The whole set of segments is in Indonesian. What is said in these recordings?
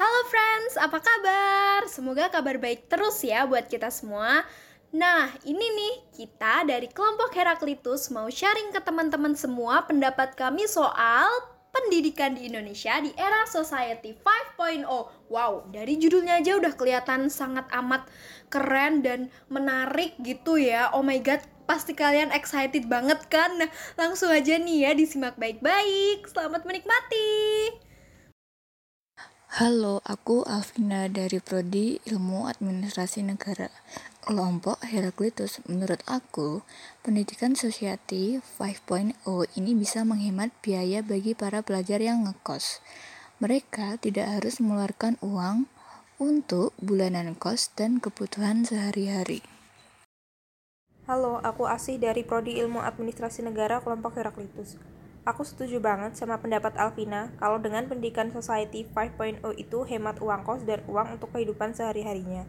Halo friends, apa kabar? Semoga kabar baik terus ya buat kita semua. Nah, ini nih, kita dari kelompok Heraklitus mau sharing ke teman-teman semua pendapat kami soal pendidikan di Indonesia di era Society 5.0. Wow, dari judulnya aja udah kelihatan sangat amat keren dan menarik gitu ya. Oh my god, pasti kalian excited banget kan? Nah, langsung aja nih ya disimak baik-baik. Selamat menikmati. Halo, aku Alvina dari Prodi Ilmu Administrasi Negara. Kelompok Heraklitus, menurut aku, pendidikan Society 5.0 ini bisa menghemat biaya bagi para pelajar yang ngekos. Mereka tidak harus mengeluarkan uang untuk bulanan kos dan kebutuhan sehari-hari. Halo, aku Asih dari Prodi Ilmu Administrasi Negara kelompok Heraklitus. Aku setuju banget sama pendapat Alvina kalau dengan pendidikan Society 5.0 itu hemat uang kos dan uang untuk kehidupan sehari-harinya.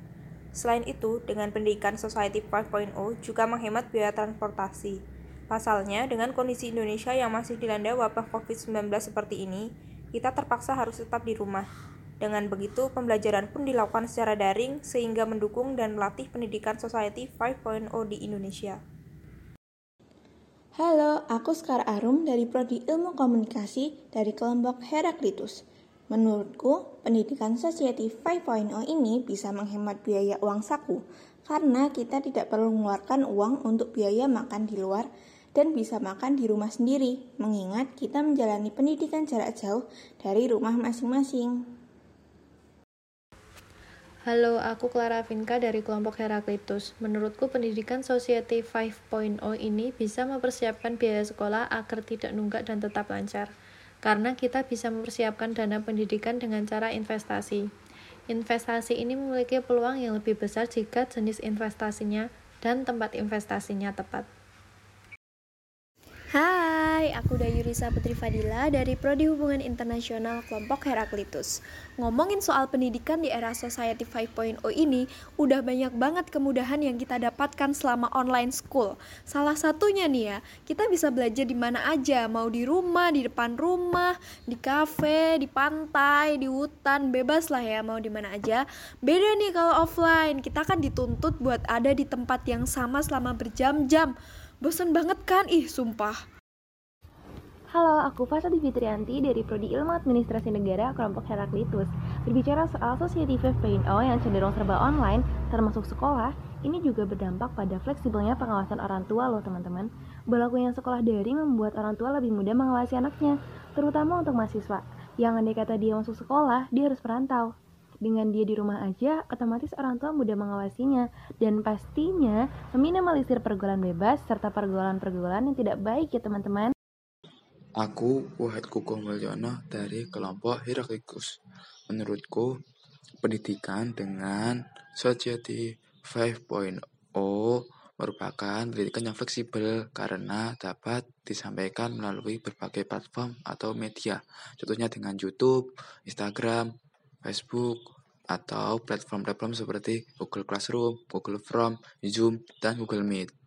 Selain itu, dengan pendidikan Society 5.0 juga menghemat biaya transportasi. Pasalnya, dengan kondisi Indonesia yang masih dilanda wabah COVID-19 seperti ini, kita terpaksa harus tetap di rumah. Dengan begitu, pembelajaran pun dilakukan secara daring sehingga mendukung dan melatih pendidikan Society 5.0 di Indonesia. Halo, aku Skar Arum dari Prodi Ilmu Komunikasi dari kelompok Heraklitus. Menurutku, pendidikan Society 5.0 ini bisa menghemat biaya uang saku karena kita tidak perlu mengeluarkan uang untuk biaya makan di luar dan bisa makan di rumah sendiri, mengingat kita menjalani pendidikan jarak jauh dari rumah masing-masing. Halo, aku Clara Vinka dari kelompok Heraklitus. Menurutku pendidikan Society 5.0 ini bisa mempersiapkan biaya sekolah agar tidak nunggak dan tetap lancar karena kita bisa mempersiapkan dana pendidikan dengan cara investasi. Investasi ini memiliki peluang yang lebih besar jika jenis investasinya dan tempat investasinya tepat. Hai, aku Dayurisa Putri Fadila dari Prodi Hubungan Internasional Kelompok Heraklitus. Ngomongin soal pendidikan di era Society 5.0 ini, udah banyak banget kemudahan yang kita dapatkan selama online school. Salah satunya nih ya, kita bisa belajar di mana aja, mau di rumah, di depan rumah, di kafe, di pantai, di hutan, bebas lah ya mau di mana aja. Beda nih kalau offline, kita kan dituntut buat ada di tempat yang sama selama berjam-jam. Bosan banget kan? Ih, sumpah. Halo, aku Fasadi Fitrianti dari Prodi Ilmu Administrasi Negara kelompok Heraklitus. Berbicara soal Society 5.0 yang cenderung serba online, termasuk sekolah, ini juga berdampak pada fleksibelnya pengawasan orang tua loh teman-teman. Berlakunya sekolah daring membuat orang tua lebih mudah mengawasi anaknya, terutama untuk mahasiswa. Yang andai kata dia masuk sekolah, dia harus merantau dengan dia di rumah aja, otomatis orang tua mudah mengawasinya dan pastinya meminimalisir pergaulan bebas serta pergaulan-pergaulan yang tidak baik ya teman-teman. Aku Wahid Kukuh Mulyono dari kelompok Heraklitus. Menurutku, pendidikan dengan Society 5.0 merupakan pendidikan yang fleksibel karena dapat disampaikan melalui berbagai platform atau media. Contohnya dengan YouTube, Instagram, Facebook, atau platform-platform seperti Google Classroom, Google Form, Zoom, dan Google Meet.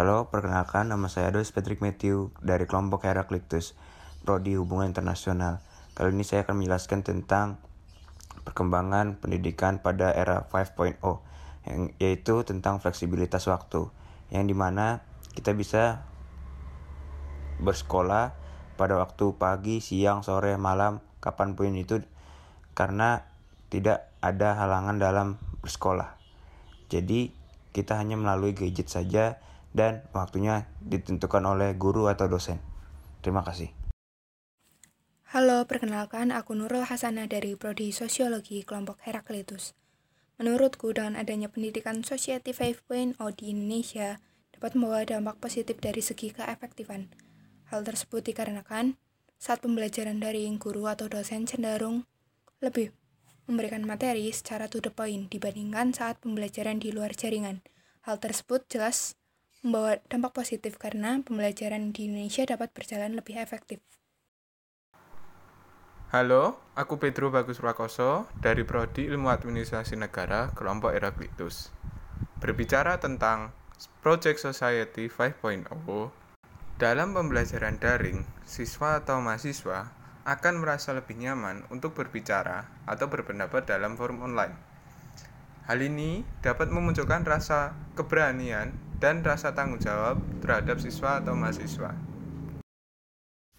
Halo, perkenalkan nama saya Dos Patrick Matthew dari kelompok Heraklitus, Prodi Hubungan Internasional. Kali ini saya akan menjelaskan tentang perkembangan pendidikan pada era 5.0, yang yaitu tentang fleksibilitas waktu, yang di mana kita bisa bersekolah pada waktu pagi, siang, sore, malam, kapan pun itu karena tidak ada halangan dalam bersekolah. Jadi kita hanya melalui gadget saja dan waktunya ditentukan oleh guru atau dosen. Terima kasih. Halo, perkenalkan aku Nurul Hasanah dari Prodi Sosiologi kelompok Heraklitus. Menurutku dengan adanya pendidikan Society 5.0 di Indonesia dapat membawa dampak positif dari segi keefektifan. Hal tersebut dikarenakan saat pembelajaran dari guru atau dosen cenderung lebih memberikan materi secara to the point dibandingkan saat pembelajaran di luar jaringan. Hal tersebut jelas membawa dampak positif karena pembelajaran di Indonesia dapat berjalan lebih efektif. Halo, aku Pedro Bagus Prakoso dari Prodi Ilmu Administrasi Negara, kelompok Heraklitus. Berbicara tentang Project Society 5.0, dalam pembelajaran daring, siswa atau mahasiswa akan merasa lebih nyaman untuk berbicara atau berpendapat dalam forum online. Hal ini dapat memunculkan rasa keberanian dan rasa tanggung jawab terhadap siswa atau mahasiswa.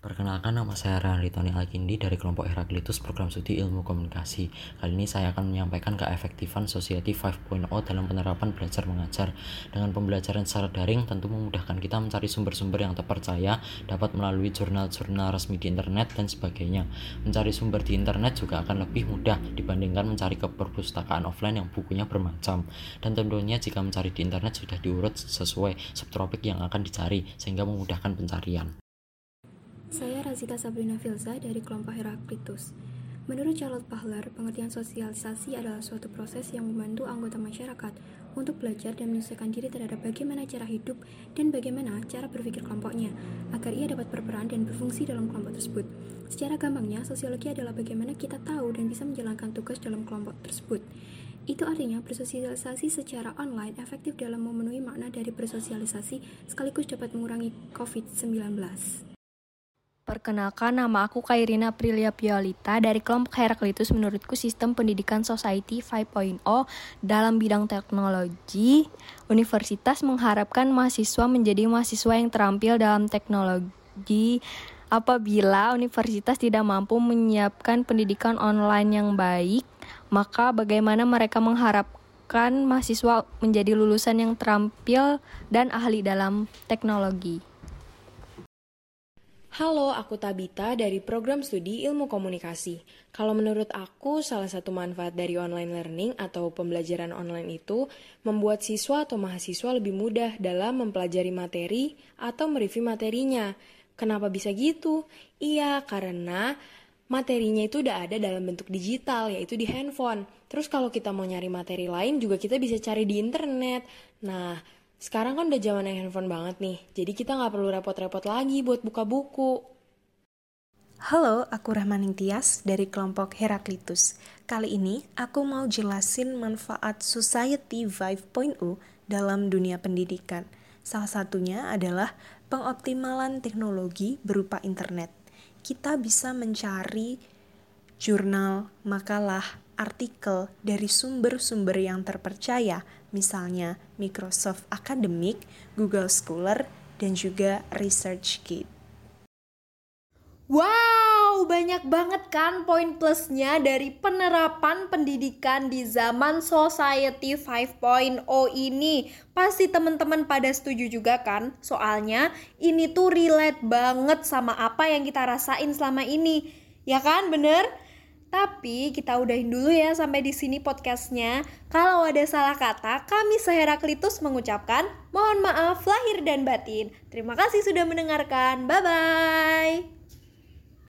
Perkenalkan nama saya Randy Tony Alkindi dari kelompok Heraklitus Program Studi Ilmu Komunikasi. Kali ini saya akan menyampaikan keefektifan Society 5.0 dalam penerapan belajar mengajar. Dengan pembelajaran secara daring tentu memudahkan kita mencari sumber-sumber yang terpercaya dapat melalui jurnal-jurnal resmi di internet dan sebagainya. Mencari sumber di internet juga akan lebih mudah dibandingkan mencari ke perpustakaan offline yang bukunya bermacam. Dan tentunya jika mencari di internet sudah diurut sesuai subtopik yang akan dicari sehingga memudahkan pencarian. Saya Razita Sabrina Filza dari kelompok Heraklitus. Menurut Charlotte Pahler, pengertian sosialisasi adalah suatu proses yang membantu anggota masyarakat untuk belajar dan menyesuaikan diri terhadap bagaimana cara hidup dan bagaimana cara berpikir kelompoknya, agar ia dapat berperan dan berfungsi dalam kelompok tersebut. Secara gampangnya, sosiologi adalah bagaimana kita tahu dan bisa menjalankan tugas dalam kelompok tersebut. Itu artinya bersosialisasi secara online efektif dalam memenuhi makna dari bersosialisasi sekaligus dapat mengurangi COVID-19. Perkenalkan, nama aku Kairina Prilia Piolita dari kelompok Heraklitus. Menurutku sistem pendidikan Society 5.0 dalam bidang teknologi, universitas mengharapkan mahasiswa menjadi mahasiswa yang terampil dalam teknologi apabila universitas tidak mampu menyiapkan pendidikan online yang baik, maka bagaimana mereka mengharapkan mahasiswa menjadi lulusan yang terampil dan ahli dalam teknologi? Halo, aku Tabita dari program studi Ilmu Komunikasi. Kalau menurut aku, salah satu manfaat dari online learning atau pembelajaran online itu membuat siswa atau mahasiswa lebih mudah dalam mempelajari materi atau mereview materinya. Kenapa bisa gitu? Iya, karena materinya itu udah ada dalam bentuk digital, yaitu di handphone. Terus kalau kita mau nyari materi lain juga kita bisa cari di internet. Nah, sekarang kan udah zaman yang handphone banget nih, jadi kita nggak perlu repot-repot lagi buat buka buku. Halo, aku Rahmaning Tias dari kelompok Heraklitus. Kali ini aku mau jelasin manfaat Society 5.0 dalam dunia pendidikan. Salah satunya adalah pengoptimalan teknologi berupa internet. Kita bisa mencari jurnal, makalah, artikel dari sumber-sumber yang terpercaya, misalnya Microsoft Academic, Google Scholar, dan juga ResearchGate. Wow, banyak banget kan poin plusnya dari penerapan pendidikan di zaman Society 5.0 ini. Pasti teman-teman pada setuju juga kan? Soalnya ini tuh relate banget sama apa yang kita rasain selama ini. Ya kan, bener? Tapi kita udahin dulu ya sampai di sini podcastnya. Kalau ada salah kata, kami Seheraklitus mengucapkan mohon maaf lahir dan batin. Terima kasih sudah mendengarkan. Bye bye.